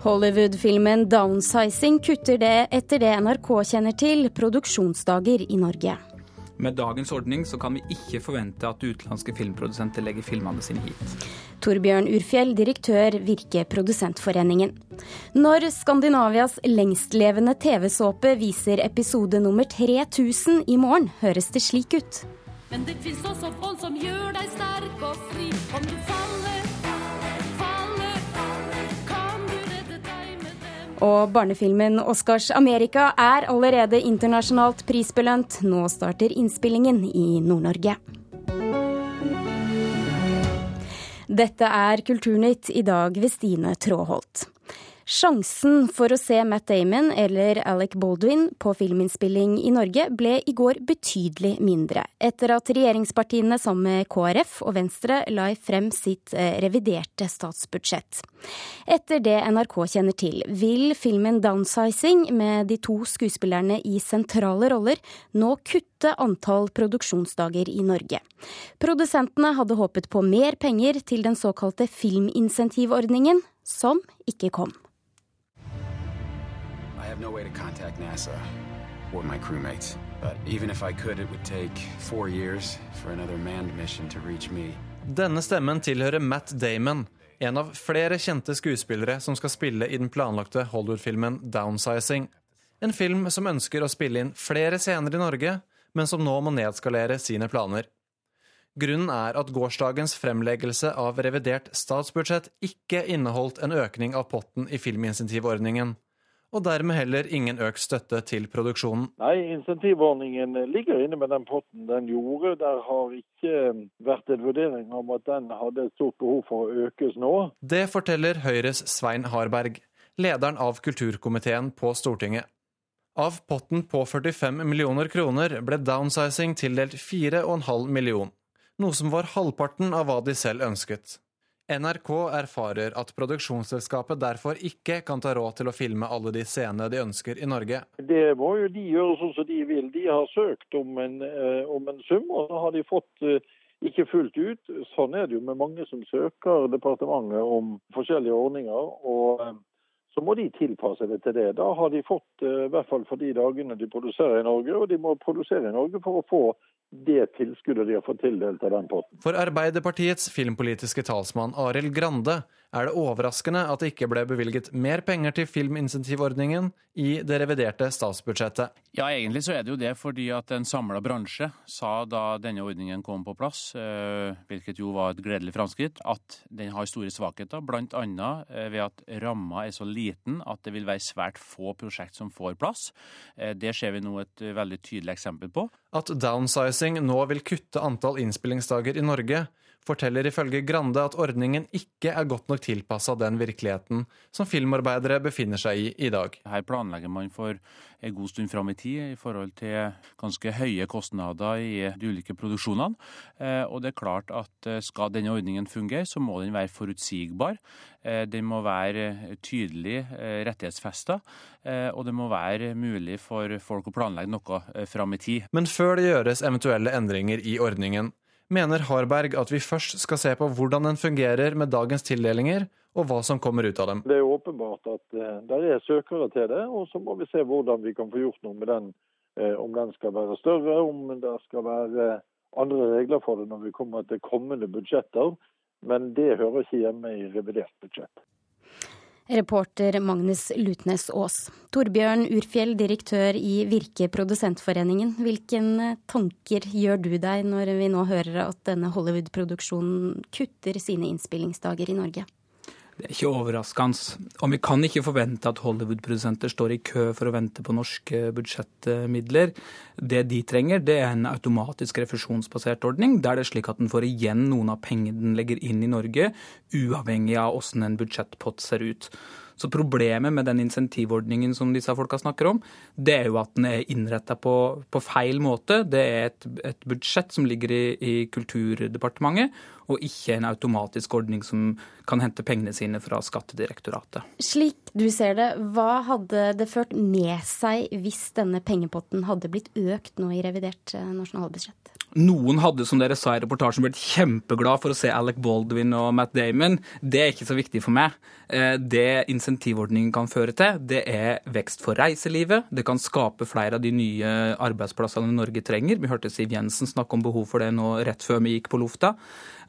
Hollywood-filmen 'Downsizing' kutter det, etter det NRK kjenner til, produksjonsdager i Norge. Med dagens ordning så kan vi ikke forvente at utenlandske filmprodusenter legger filmene sine hit. Torbjørn Urfjell, direktør Virke Produsentforeningen. Når Skandinavias lengstlevende TV-såpe viser episode nummer 3000 i morgen, høres det slik ut. Men det fins også folk som gjør deg sterk og fri. Om du faller, Og barnefilmen 'Oscars Amerika' er allerede internasjonalt prisbelønt. Nå starter innspillingen i Nord-Norge. Dette er Kulturnytt, i dag ved Stine Tråholt. Sjansen for å se Matt Damon eller Alec Baldwin på filminnspilling i Norge ble i går betydelig mindre, etter at regjeringspartiene sammen med KrF og Venstre la frem sitt eh, reviderte statsbudsjett. Etter det NRK kjenner til, vil filmen 'Downsizing' med de to skuespillerne i sentrale roller nå kutte antall produksjonsdager i Norge. Produsentene hadde håpet på mer penger til den såkalte filminsentivordningen, som ikke kom no way to contact NASA or my crewmates. But even if I could, it would take four years for another manned mission to reach me. Denne stemmen tilhører Matt Damon, en av flere kjente skuespillere som skal spille i den planlagte Hollywood-filmen 'Downsizing'. En film som ønsker å spille inn flere scener i Norge, men som nå må nedskalere sine planer. Grunnen er at gårsdagens fremleggelse av revidert statsbudsjett ikke inneholdt en økning av potten i filminsentivordningen og dermed heller ingen økt støtte til produksjonen. Nei, insentivordningen ligger inne med den potten den gjorde. Der har ikke eh, vært en vurdering om at den hadde et stort behov for å økes nå. Det forteller Høyres Svein Harberg, lederen av kulturkomiteen på Stortinget. Av potten på 45 millioner kroner ble downsizing tildelt 4,5 million, noe som var halvparten av hva de selv ønsket. NRK erfarer at produksjonsselskapet derfor ikke kan ta råd til å filme alle de scenene de ønsker i Norge. Det må jo de gjøre sånn som de vil. De har søkt om en, eh, om en sum, og så har de fått eh, ikke fullt ut. Sånn er det jo med mange som søker departementet om forskjellige ordninger. og eh, så må de tilpasse det til det. Da har de fått, i hvert fall for de dagene de produserer i Norge, og de må produsere i Norge for å få det tilskuddet de har fått tildelt av den potten. For Arbeiderpartiets filmpolitiske talsmann Arild Grande er det overraskende at det ikke ble bevilget mer penger til filminsentivordningen i det reviderte statsbudsjettet. Ja, egentlig så er det jo det fordi at en samla bransje sa da denne ordningen kom på plass, eh, hvilket jo var et gledelig framskritt, at den har store svakheter, bl.a. Eh, ved at ramma er så liten at det vil være svært få prosjekt som får plass. Eh, det ser vi nå et veldig tydelig eksempel på. At downsizing nå vil kutte antall innspillingsdager i Norge, forteller ifølge Grande at ordningen ikke er godt nok tilpassa den virkeligheten som filmarbeidere befinner seg i i dag. Her planlegger man for en god stund fram i tid i forhold til ganske høye kostnader i de ulike produksjonene. Eh, og det er klart at eh, skal denne ordningen fungere, så må den være forutsigbar. Eh, den må være tydelig rettighetsfesta, og det må være mulig for folk å planlegge noe fram i tid. Men før det gjøres eventuelle endringer i ordningen, mener Harberg at vi først skal se på hvordan den fungerer med dagens tildelinger, og hva som kommer ut av dem. Det er åpenbart at uh, det er søkere til det, og så må vi se hvordan vi kan få gjort noe med den. Uh, om den skal være større, om det skal være andre regler for det når vi kommer til kommende budsjetter. Men det hører ikke hjemme i revidert budsjett. Reporter Magnus Lutnes Aas. Torbjørn Urfjell, direktør i Virke Produsentforeningen. Hvilke tanker gjør du deg når vi nå hører at denne Hollywood-produksjonen kutter sine innspillingsdager i Norge? Det er ikke overraskende. Og vi kan ikke forvente at Hollywood-produsenter står i kø for å vente på norske budsjettmidler. Det de trenger, det er en automatisk refusjonsbasert ordning, der det er slik at den får igjen noen av pengene den legger inn i Norge, uavhengig av hvordan en budsjettpott ser ut. Så problemet med den insentivordningen som disse folka snakker om, det er jo at den er innretta på, på, feil måte. Det er et, et budsjett som ligger i, i Kulturdepartementet, og ikke en automatisk ordning som kan hente pengene sine fra Skattedirektoratet. Slik du ser det, hva hadde det ført med seg hvis denne pengepotten hadde blitt økt nå i revidert eh, nasjonalbudsjett? Noen hadde, som dere sa i reportasjen, blitt kjempeglad for å se Alec Baldwin og Matt Damon. Det er ikke så viktig for meg. Eh, det insentivordningen kan føre til, det er vekst for reiselivet. Det kan skape flere av de nye arbeidsplassene Norge trenger. Vi hørte Siv Jensen snakke om behov for det nå rett før vi gikk på lufta.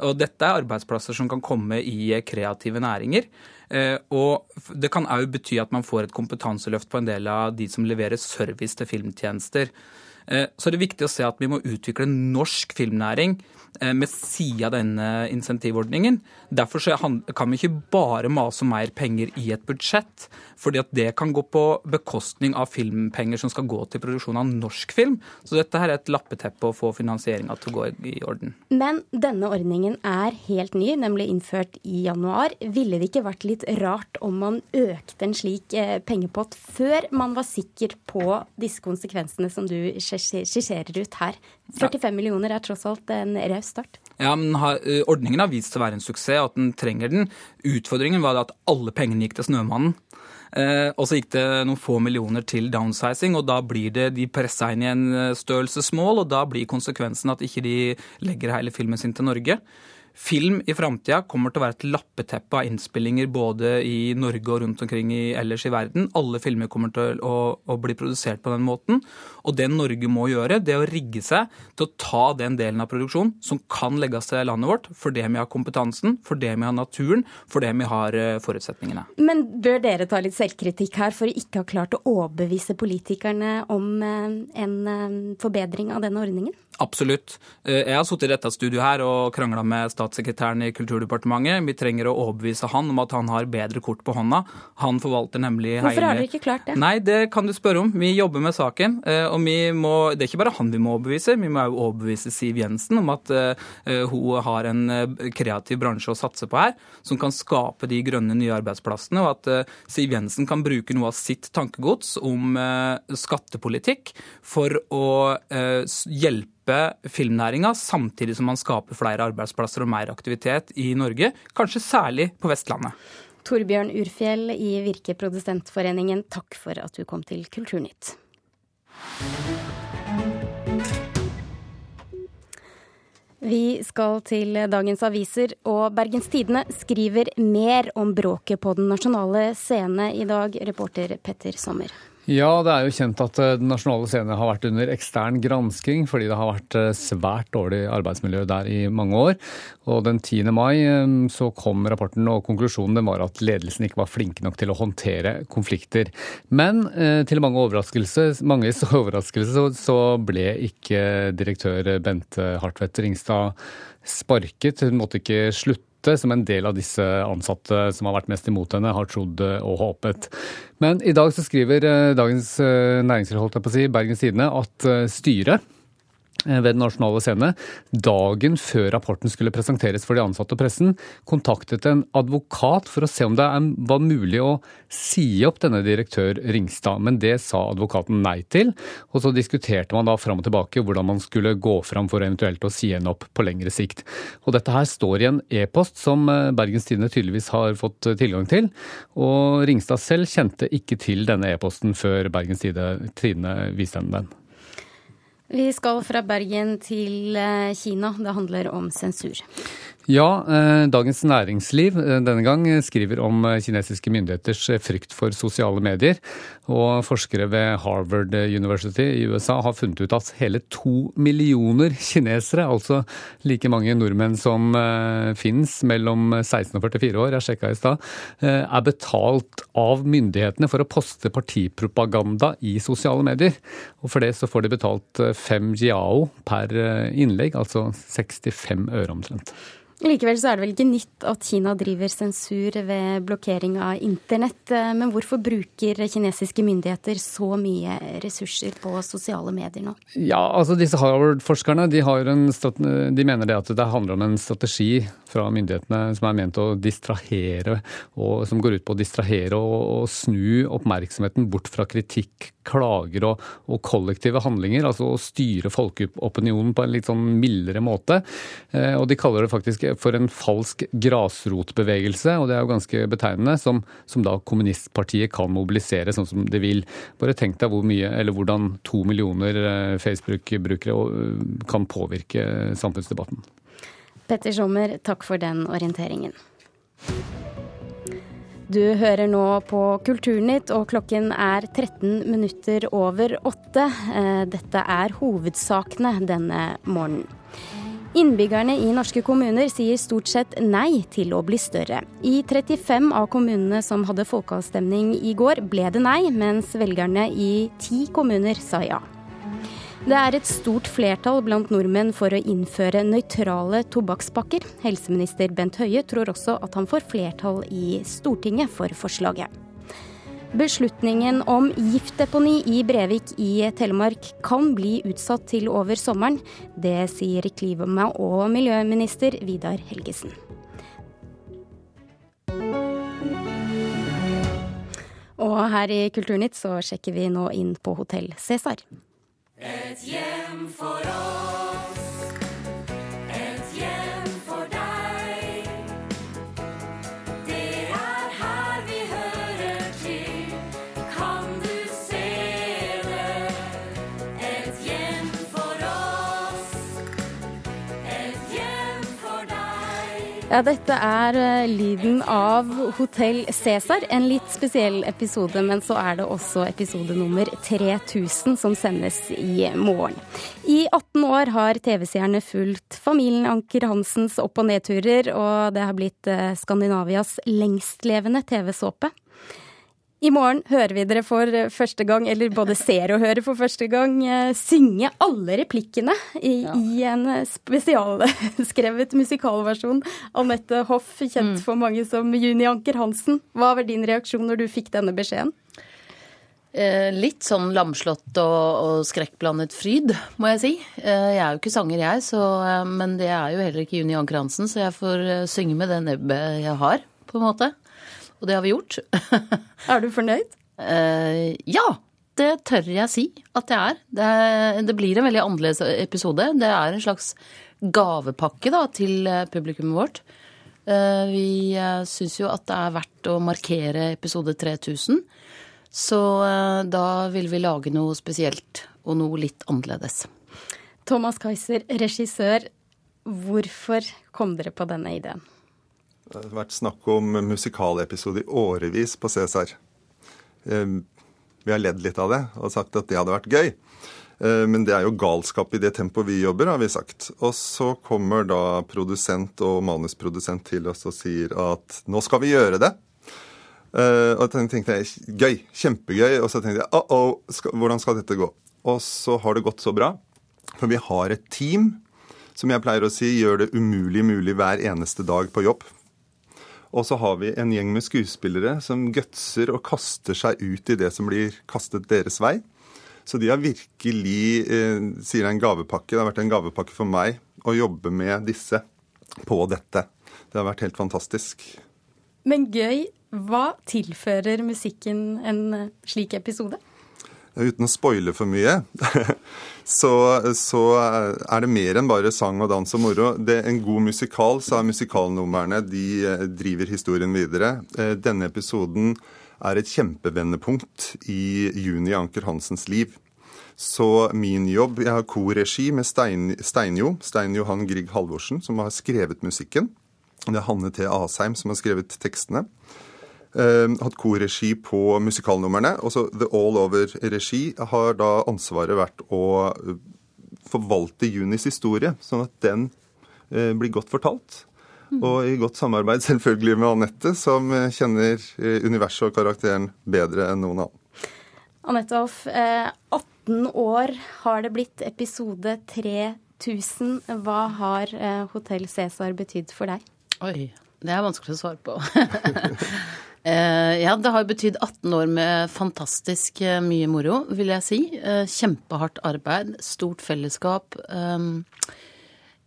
Og dette er arbeidsplasser som kan komme i kreative næringer. Eh, og det kan òg bety at man får et kompetanseløft på en del av de som leverer service til filmtjenester. Eh, det er viktig å se at vi må utvikle norsk filmnæring eh, med sida av denne insentivordningen. Derfor kan vi ikke bare mase om mer penger i et budsjett, fordi at det kan gå på bekostning av filmpenger som skal gå til produksjon av norsk film. Så dette her er et lappeteppe å få finansieringa til å gå i orden. Men denne ordningen er helt ny, nemlig innført i januar. Ville det ikke vært litt rart om man økte en slik eh, pengepott før man var sikker på disse konsekvensene som du skisserer ut her. 45 millioner er tross alt en raus start. Ja, men Ordningen har vist seg å være en suksess, og at den trenger den. Utfordringen var at alle pengene gikk til Snømannen. Eh, og så gikk det noen få millioner til downsizing, og da blir det de pressa inn i en størrelsesmål, og da blir konsekvensen at ikke de legger hele filmen sin til Norge. Film i framtida kommer til å være et lappeteppe av innspillinger både i Norge og rundt omkring i, ellers i verden. Alle filmer kommer til å, å, bli produsert på den måten. Og det Norge må gjøre, det er å rigge seg til å ta den delen av produksjonen som kan legges til landet vårt, for det vi har kompetansen, for det vi har naturen, for det vi har eh, forutsetningene. Men bør dere ta litt selvkritikk her for å ikke ha klart å overbevise politikerne om eh, en eh, forbedring av denne ordningen? Absolutt. Jeg har sittet i dette studioet her og krangla med statssekretæren i Kulturdepartementet. Vi trenger å overbevise han om at han har bedre kort på hånda. Han forvalter nemlig hele Hvorfor har dere ikke klart det? Nei, det kan du spørre om. Vi jobber med saken. Eh, og vi må Det er ikke bare han vi må overbevise, vi må også overbevise Siv Jensen om at uh, hun har en kreativ bransje å satse på her, som kan skape de grønne nye arbeidsplassene, og at Siv Jensen kan bruke noe av sitt tankegods om skattepolitikk for å hjelpe hjelpe filmnæringa, samtidig som man skaper flere arbeidsplasser og mer aktivitet i Norge, kanskje særlig på Vestlandet. Torbjørn Urfjell i Virke Produsentforeningen, takk for at du kom til Kulturnytt. Vi skal til dagens aviser, og Bergens Tidende skriver mer om bråket på den nasjonale scene i dag, reporter Petter Sommer. Ja, det er jo kjent at eh, Den nasjonale scene har vært under ekstern gransking fordi det har vært eh, svært dårlig arbeidsmiljø der i mange år. Og Den 10. mai eh, så kom rapporten, og konklusjonen var at ledelsen ikke var flinke nok til å håndtere konflikter. Men til mange overraskelse, manges overraskelse så ble ikke direktør Bente Hartvedt Ringstad sparket. Hun måtte ikke slutte som en del av disse ansatte som har vært mest imot henne, har trodd og håpet. Men i dag så skriver eh, Dagens eh, Næringsliv, holdt jeg på å si, Bergens Tidende, at eh, styret Eh, ved Den nasjonale scene, dagen før rapporten skulle presenteres for de ansatte og pressen, kontaktet en advokat for å se om det var mulig å si opp denne direktør Ringstad, men det sa advokaten nei til. Og så diskuterte man da fram og tilbake hvordan man skulle gå fram for eventuelt å si henne opp på lengre sikt. Og dette her står i en e-post som eh, Bergens Tidende tydeligvis har fått tilgang til, og Ringstad selv kjente ikke til denne e-posten før Bergens Tidende viste henne den. Vi skal fra Bergen til eh, Kina. Det handler om sensur. Ja, eh, Dagens Næringsliv eh, denne gang skriver om kinesiske myndigheters frykt for sosiale medier. Og forskere ved Harvard University i USA har funnet ut at hele to millioner kinesere, altså like mange nordmenn som finnes mellom 16 og 44 år, jeg sjekka i stad, er betalt av myndighetene for å poste partipropaganda i sosiale medier. Og for det så får de betalt fem jiao per innlegg, altså 65 øre omtrent. Likevel så er det vel ikke nytt at Kina driver sensur ved blokkering av internett. Men hvorfor bruker kinesiske myndigheter så mye ressurser på sosiale medier nå? Ja, altså Disse Harvard-forskerne de, de, mener det at det handler om en strategi fra myndighetene som er ment å distrahere, og som går ut på å distrahere og, og snu oppmerksomheten bort fra kritikk, klager og, og, kollektive handlinger. Altså å styre folkeopinionen på en litt sånn mildere måte. Eh, og de kaller det faktisk for en falsk grasrotbevegelse, og det er jo ganske betegnende, som, som da kommunistpartiet kan mobilisere sånn som de vil. Bare tenk deg hvor mye, eller hvordan to millioner eh, Facebook-brukere eh, kan påvirke samfunnsdebatten. Petter Sommer, takk for den orienteringen. Du hører nå på Kulturnytt, og klokken er 13 minutter over åtte. Eh, dette er hovedsakene denne morgenen. Innbyggerne i norske kommuner sier stort sett nei til å bli større. I 35 av kommunene som hadde folkeavstemning i går, ble det nei, mens velgerne i ti kommuner sa ja. Det er et stort flertall blant nordmenn for å innføre nøytrale tobakkspakker. Helseminister Bent Høie tror også at han får flertall i Stortinget for forslaget. Beslutningen om giftdeponi i Brevik i Telemark kan bli utsatt til over sommeren. Det sier klima- og miljøminister Vidar Helgesen. Og her i Kulturnytt så sjekker vi nå inn på Hotell Cæsar. Et hjem for oss, Ja, dette er eh, lyden av Hotell Cæsar. En litt spesiell episode, men så er det også episode nummer 3000 som sendes i morgen. I 18 år har TV-seerne fulgt familien Anker Hansens opp- og nedturer, og det har blitt eh, Skandinavias lengstlevende TV-såpe. I morgen hører vi dere for første gang, eller både ser og hører for første gang, eh, synge alle replikkene i, ja. i en spesialskrevet musikalversjon. Anette Hoff, kjent mm. for mange som Juni Anker Hansen. Hva var din reaksjon når du fikk denne beskjeden? Eh, litt sånn lamslått og, og, skrekkblandet fryd, må jeg si. Eh, jeg er jo ikke sanger, jeg, så, eh, men det er jo heller ikke Juni Anker Hansen, så jeg får eh, synge med det nebbet jeg har, på en måte og det har vi gjort. er du fornøyd? Uh, ja, det tør jeg si at jeg er. Det, det, blir en veldig annerledes episode. Det er en slags gavepakke da, til eh, publikummet vårt. Uh, vi uh, syns jo at det er verdt å markere episode 3000. Så uh, da vil vi lage noe spesielt og noe litt annerledes. Thomas Kaiser, regissør. Hvorfor kom dere på denne ideen? Det har vært snakk om musikalepisode i årevis på Cæsar. Ehm, vi har ledd litt av det og sagt at det hadde vært gøy. Ehm, men det er jo galskap i det tempoet vi jobber, har vi sagt. Og så kommer da produsent og manusprodusent til oss og sier at nå skal vi gjøre det. Ehm, og da tenkte jeg gøy, kjempegøy. Og så tenkte jeg oh, oh, hvordan skal dette gå? Og så har det gått så bra. For vi har et team som jeg pleier å si gjør det umulig mulig hver eneste dag på jobb. Og så har vi en gjeng med skuespillere som gutser og kaster seg ut i det som blir kastet deres vei. Så de har virkelig, eh, sier en gavepakke, det har vært en gavepakke for meg å jobbe med disse på dette. Det har vært helt fantastisk. Men gøy. Hva tilfører musikken en slik episode? Uten å spoile for mye, så, så, er det mer enn bare sang og dans og moro. Det er En god musikal, så er musikalnumrene de eh, driver historien videre. Eh, denne episoden er et kjempevendepunkt i Juni Anker Hansens liv. Så min jobb Jeg har korregi med Stein, Steinjo, Stein Johan Grieg Halvorsen, som har skrevet musikken. Det er Hanne T. Asheim som har skrevet tekstene. Uh, hatt korregi på musikalnumrene. Også The All Over-regi har da ansvaret vært å eh, forvalte Junis historie, sånn at den uh, blir godt fortalt. Mm. Og i godt samarbeid selvfølgelig med Anette, som kjenner universet og karakteren bedre enn noen annen. Anette Hoff, 18 år har det blitt, episode 3000. Hva har Hotell Cæsar betydd for deg? Oi, det er vanskelig å svare på. Eh, ja, det har betydd 18 år med fantastisk eh, mye moro, vil jeg si. Eh, kjempehardt arbeid, stort fellesskap.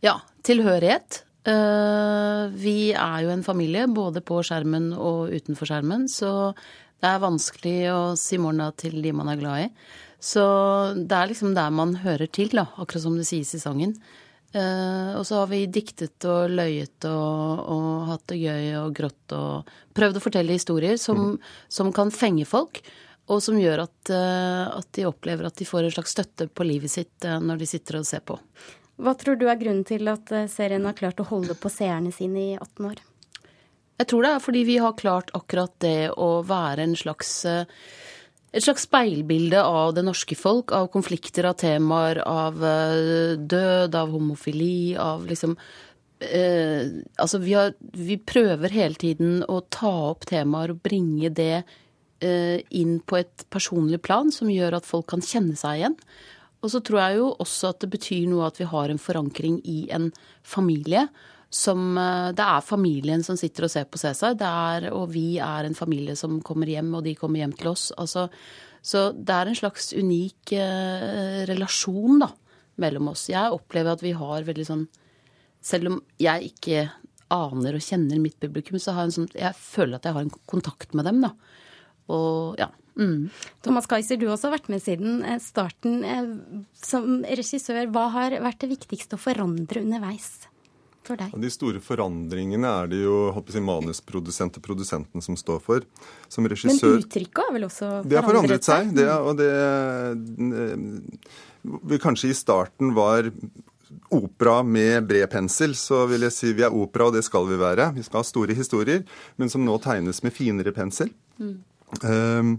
Ja, tilhørighet. Vi er jo en familie, både på skjermen og utenfor skjermen, så det er vanskelig å si morna til de man er glad i. Så det er liksom der man hører til, da, akkurat som det sies i sangen. Uh, og så har vi diktet og løyet og, og, hatt det gøy og grått og prøvd å fortelle historier som, mm. som kan fenge folk, og som gjør at, uh, at, de opplever at de får en slags støtte på livet sitt uh, når de sitter og ser på. Hva tror du er grunnen til at serien har klart å holde på seerne sine i 18 år? Jeg tror det er fordi vi har klart akkurat det å være en slags et slags speilbilde av det norske folk, av konflikter, av temaer, av eh, død, av homofili, av liksom eh, Altså, vi, har, vi, prøver hele tiden å ta opp temaer og bringe det eh, inn på et personlig plan som gjør at folk kan kjenne seg igjen. Og så tror jeg jo også at det betyr noe at vi har en forankring i en familie som eh, Det er familien som sitter og ser på Cæsar, og vi er en familie som kommer hjem, og de kommer hjem til oss. Altså, så det er en slags unik eh, relasjon da, mellom oss. Jeg opplever at vi har veldig sånn Selv om jeg ikke aner og kjenner mitt publikum, så har jeg, en sånn, jeg føler at jeg har en kontakt med dem. da. Og ja. Mm. Thomas Kaiser, du har også vært med siden eh, starten. Eh, som regissør, hva har vært det viktigste å forandre underveis? For deg? De store forandringene er det jo si, manusprodusent og produsenten som står for. Som regissør Men uttrykket har vel også forandret seg? Det har forandret seg. Det, og det vi kanskje i starten var opera med bred pensel, så vil jeg si vi er opera, og det skal vi være. Vi skal ha store historier, men som nå tegnes med finere pensel. Mm. Um,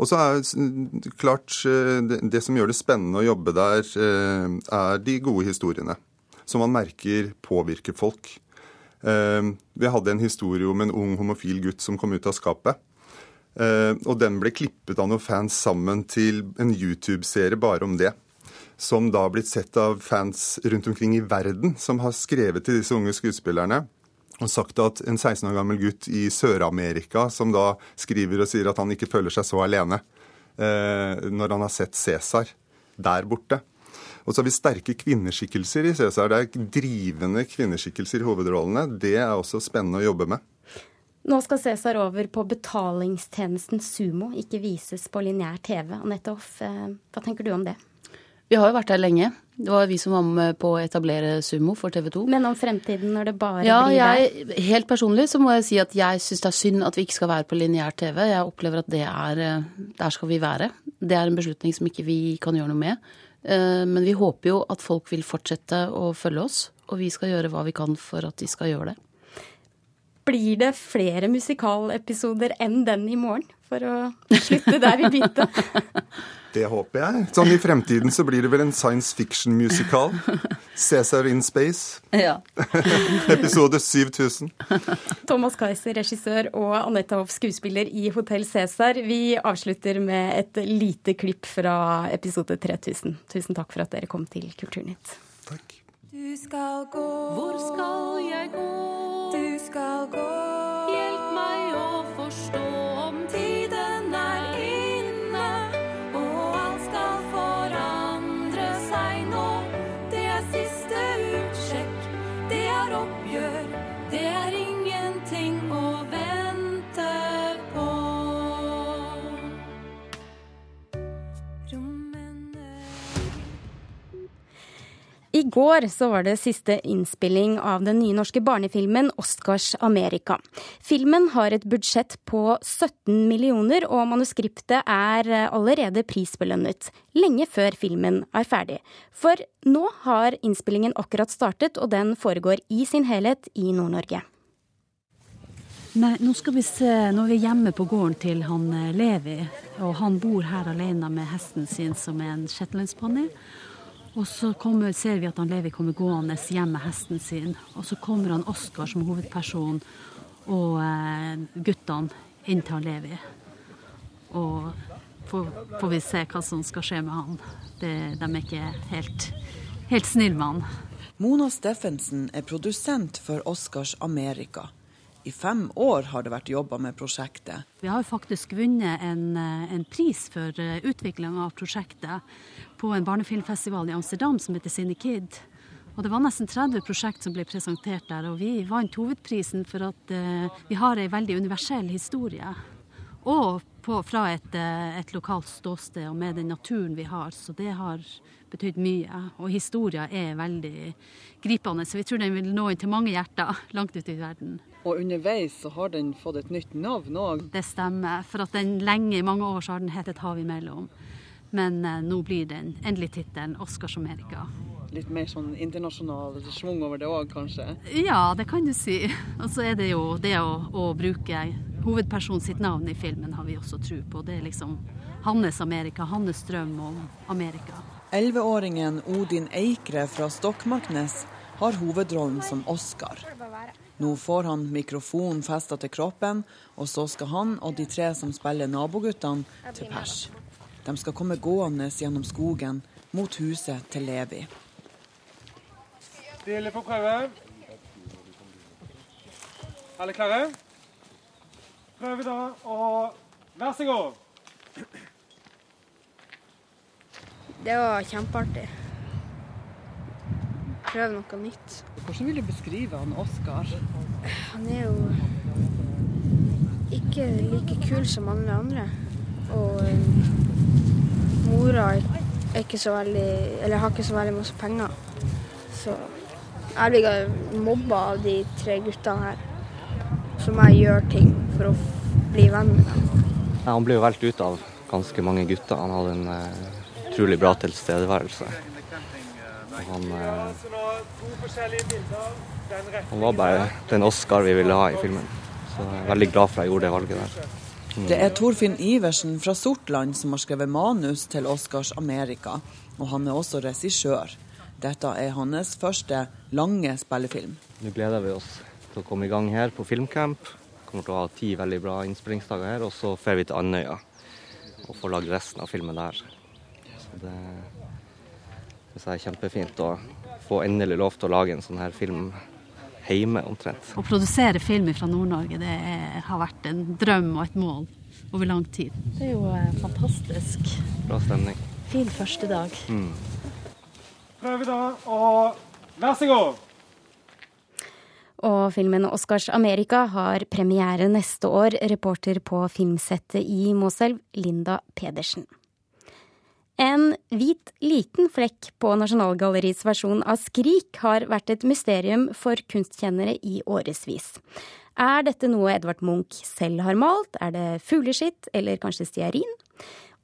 og så er klart det, det, som gjør det spennende å jobbe der, uh, er de gode historiene som man merker påvirker folk. Eh, vi hadde en historie om en ung homofil gutt som kom ut av skapet. Eh, og den ble klippet av noen fans sammen til en YouTube-serie bare om det. Som da har blitt sett av fans rundt omkring i verden, som har skrevet til disse unge skuespillerne og sagt at en 16 år gammel gutt i Sør-Amerika som da skriver og sier at han ikke føler seg så alene eh, når han har sett Cæsar der borte. Og så har vi sterke kvinneskikkelser i Cæsar. Det er drivende kvinneskikkelser i hovedrollene. Det er også spennende å jobbe med. Nå skal Cæsar over på betalingstjenesten Sumo, ikke vises på lineær TV. Anette Hoff, eh, hva tenker du om det? Vi har jo vært der lenge. Det var vi som var med på å etablere Sumo for TV 2. Men om fremtiden, når det bare ja, blir jeg, der? Helt personlig så må jeg si at jeg syns det er synd at vi ikke skal være på lineær TV. Jeg opplever at det er eh, Der skal vi være. Det er en beslutning som ikke vi kan gjøre noe med. Eh, men vi håper jo at folk vil fortsette å følge oss, og vi skal gjøre hva vi kan for at de skal gjøre det. Blir det flere musikalepisoder enn den i morgen, for å slutte der vi begynte? Det håper jeg. Sånn I fremtiden så blir det vel en science fiction-musikal. Cæsar in space. Ja. Episode 7000. Thomas Kaiser, regissør, og Anette Hoff, skuespiller i Hotell Cæsar. Vi avslutter med et lite klipp fra episode 3000. Tusen takk for at dere kom til Kulturnytt. Takk. Du skal gå Hvor skal jeg gå? Du skal gå I går så var det siste innspilling av den nye norske barnefilmen 'Oscars Amerika'. Filmen har et budsjett på 17 millioner, og manuskriptet er allerede prisbelønnet. Lenge før filmen er ferdig. For nå har innspillingen akkurat startet, og den foregår i sin helhet i Nord-Norge. Nei, nå skal vi se, nå er vi hjemme på gården til han eh, Levi. Og han bor her alene med hesten sin, som er en shetlandsponni. Og så kommer, ser vi at han Levi kommer gående hjem med hesten sin. Og så kommer han Oskar som hovedperson og eh, guttene inn til han Levi. Og får, får vi se hva som skal skje med han. Det, de er ikke helt, helt snille med han. Mona Steffensen er produsent for Oscars Amerika. I fem år har det vært jobba med prosjektet. Vi har faktisk vunnet en, eh, en pris for utvikling av prosjektet på en barnefilmfestival i Amsterdam som heter Cine Kid. Og det var nesten 30 prosjekt som ble presentert der, og vi vant hovedprisen for at uh, vi har ei veldig universell historie. Og på, fra et, eh, et lokalt ståsted og med den naturen vi har. Så det har betydd mye. Og historia er veldig gripende, så vi tror den vil nå inn til mange hjerter langt ute i verden. Og underveis så har den fått et nytt navn òg. Det stemmer. For at den lenge, i mange år, så har den hett Et hav imellom. Men eh, nå blir den endelig tittelen Oscars Amerika. Litt mer sånn internasjonal schwung over det òg, kanskje. Ja, det kan du si. Og så er det jo det å, å bruke hovedpersonen sitt navn i filmen har vi også tro på. Det er liksom hans Amerika, hans drøm om Amerika. Elleveåringen Odin Eikre fra Stokmarknes har hovedrollen som Oscar. Nå får han mikrofonen festa til kroppen, og så skal han og de tre som spiller naboguttene, til pers. De skal komme gående gjennom skogen mot huset til Levi. Stille på prøve. Alle klare? Prøve da, å vær så god. Det var kjempeartig. Prøve noe nytt. Hvordan vil du beskrive han Oskar? Han er jo ikke like kul som alle andre. Og um, mora er ikke så veldig Eller har ikke så veldig masse penger. Så jeg blir mobba av de tre guttene her. Så må jeg gjøre ting for å bli venn med dem. Ja, han ble jo valgt ut av ganske mange gutter. Han hadde en eh, utrolig bra tilstedeværelse. Han, eh, han var bare den Oscar vi ville ha i filmen. Så jeg er veldig glad for at jeg gjorde det valget der. Mm. Det er Torfinn Iversen fra Sortland som har skrevet manus til Oscars Amerika, og han er også regissør. Dette er hans første lange spillefilm. Nå gleder vi oss til å komme i gang her på filmcamp. Kommer til å ha ti veldig bra innspillingsdager her, og så drar vi til Andøya og får lagd resten av filmen der. Så det synes det er kjempefint å få endelig lov til å lage en sånn her film hjemme, omtrent. Å produsere film fra Nord-Norge det er, har vært en drøm og et mål over lang tid. Det er jo eh, fantastisk. Bra stemning. Fin første dag. Mm. Prøve da, og vær så god. Og filmen Oscars Amerika har premiere neste år. Reporter på filmsettet i Måselv, Linda Pedersen. En hvit, liten flekk på Nasjonalgalleriets versjon av Skrik har vært et mysterium for kunstkjennere i årevis. Er dette noe Edvard Munch selv har malt, er det fugleskitt eller kanskje stearin?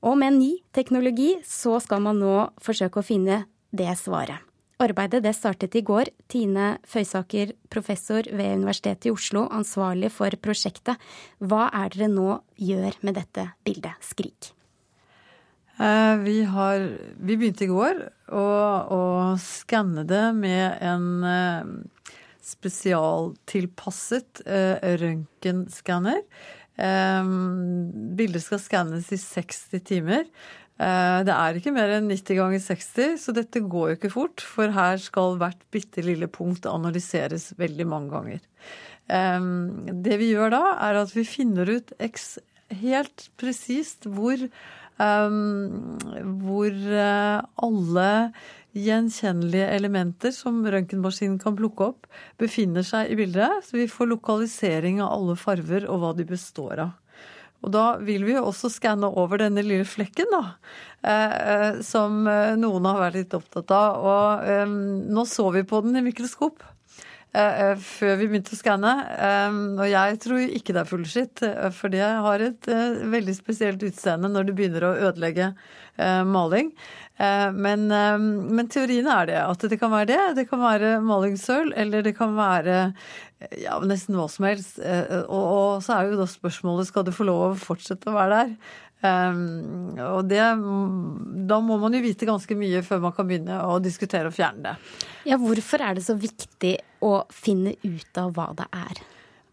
Og med ny teknologi så skal man nå forsøke å finne det svaret. Arbeidet det startet i går. Tine Føysaker, professor ved Universitetet i Oslo, ansvarlig for prosjektet. Hva er dere nå gjør med dette bildet, Skrik? Eh, Vi, har, vi begynte i går å, å skanne det med en eh, spesialtilpasset eh, røntgenskanner. Bildet skal skannes i 60 timer. Det er ikke mer enn 90 ganger 60, så dette går jo ikke fort. For her skal hvert bitte lille punkt analyseres veldig mange ganger. Det vi gjør da, er at vi finner ut helt presist hvor hvor uh, alle gjenkjennelige elementer som røntgenmaskinen kan plukke opp, befinner seg i bildet. Så vi får lokalisering av alle farver og hva de består av. Og da vil vi jo også skanne over denne lille flekken, da. Eh, eh, som eh, noen har vært litt opptatt av. Og eh, nå så vi på den i mikroskop. Eh, eh, Før vi begynte å skanne. Eh, Og jeg tror ikke det er fullskitt, for det har et veldig spesielt utseende når det begynner å ødelegge maling. Men, men teorien er det, at det kan være det. Det kan være malingssøl, eller det kan være ja, nesten hva som helst. Og, og så er jo da spørsmålet skal det få lov å fortsette å være der. Um, og det, da må man jo vite ganske mye før man kan begynne å diskutere å fjerne det. Ja, hvorfor er det så viktig å finne ut av hva det er?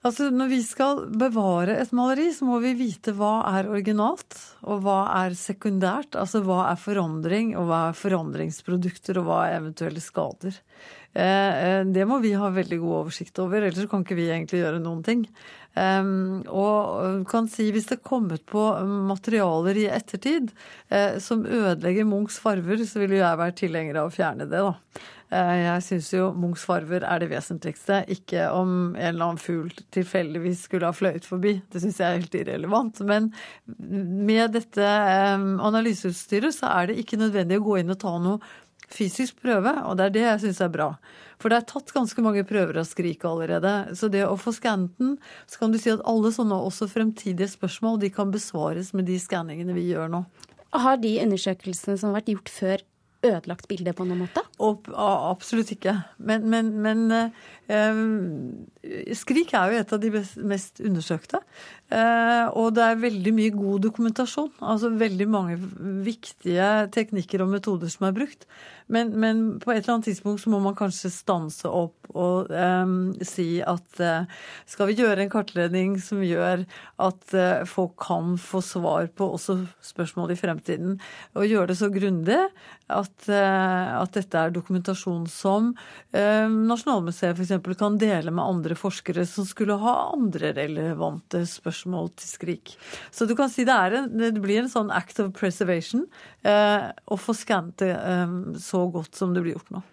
Altså, Når vi skal bevare et maleri, så må vi vite hva er originalt, og hva er sekundært. Altså hva er forandring, og hva er forandringsprodukter, og hva er eventuelle skader. Eh, eh, det må vi ha veldig god oversikt over, ellers kan ikke vi egentlig gjøre noen ting. Um, og kan si hvis det er kommet på materialer i ettertid eh, som ødelegger Munchs farver, så vil jeg være tilhenger av å fjerne det, da. Eh, Jeg syns jo Munchs farver er det vesentligste, ikke om en eller annen fugl tilfeldigvis skulle ha fløyet forbi. Det syns jeg er helt irrelevant. Men med dette eh, analyseutstyret så er det ikke nødvendig å gå inn og ta noe fysisk prøve, og det er det jeg syns er bra. For det er tatt ganske mange prøver av Skrik allerede. Så det å få skannet den, så kan du si at alle sånne også fremtidige spørsmål de kan besvares med de skanningene vi gjør nå. Har de undersøkelsene som har vært gjort før, ødelagt bilde på noen måte? Og, absolutt ikke. Men, men, men eh, Skrik er jo et av de mest undersøkte. Eh, og det er veldig mye god dokumentasjon. Altså veldig mange viktige teknikker og metoder som er brukt. Men, men på et eller annet tidspunkt så må man kanskje stanse opp og eh, si at eh, skal vi gjøre en kartledning som gjør at eh, folk kan få svar på også spørsmål i fremtiden, og gjøre det så grundig at, eh, at dette er dokumentasjon som eh, Nasjonalmuseet f.eks. kan dele med andre forskere som skulle ha andre relevante spørsmål til Skrik. Så du kan si det, en, det blir en sånn act of preservation eh, å få skannet det eh, så godt som det blir gjort nå.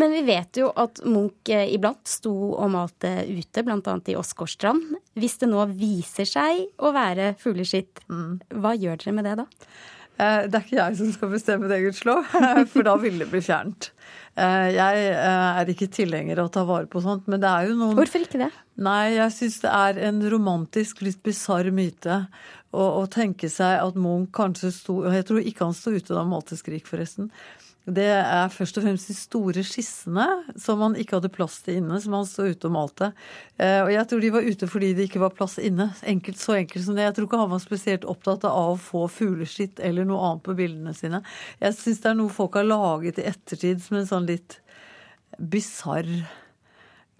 Men vi vet jo at Munch eh, iblant sto og malte ute, bl.a. i Åsgårdstrand. Hvis det nå viser seg å være fugleskitt, hva gjør dere med det da? Eh, Det er ikke jeg som skal bestemme det, gudskjelov, for da ville det bli fjernt. Eh, Jeg eh, er ikke tilhenger av å ta vare på sånt, men det er jo noen Hvorfor ikke det? Nei, jeg syns det er en romantisk, litt bisarr myte å, å tenke seg at Munch kanskje sto Jeg tror ikke han sto ute da han malte Skrik, forresten. Det er først og fremst de store skissene som han ikke hadde plass til inne, som han sto ute og malte. Eh, Og jeg tror de var ute fordi det ikke var plass inne. Enkelt, så enkelt som det. Jeg tror ikke han var spesielt opptatt av å få fugleskitt eller noe annet på bildene sine. Jeg syns det er noe folk har laget i ettertid som en sånn litt bisarr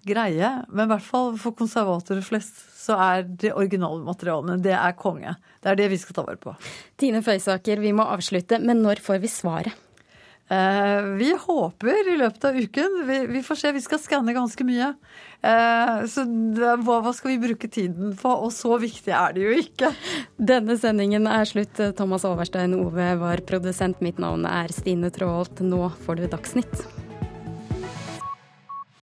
greie. Men i hvert fall for konservatorer flest så er det originale materialene det er konge. Det er det vi skal ta vare på. Tine Føysaker, vi må avslutte, men når får vi svaret? Eh, vi håper i løpet av uken. Vi, vi får se, vi skal skanne ganske mye. Eh, så hva, hva skal vi bruke tiden på? Og så viktig er det jo ikke. Denne sendingen er slutt. Thomas Overstein Ove var produsent. Mitt navn er Stine Tråholt. Nå får du Dagsnytt.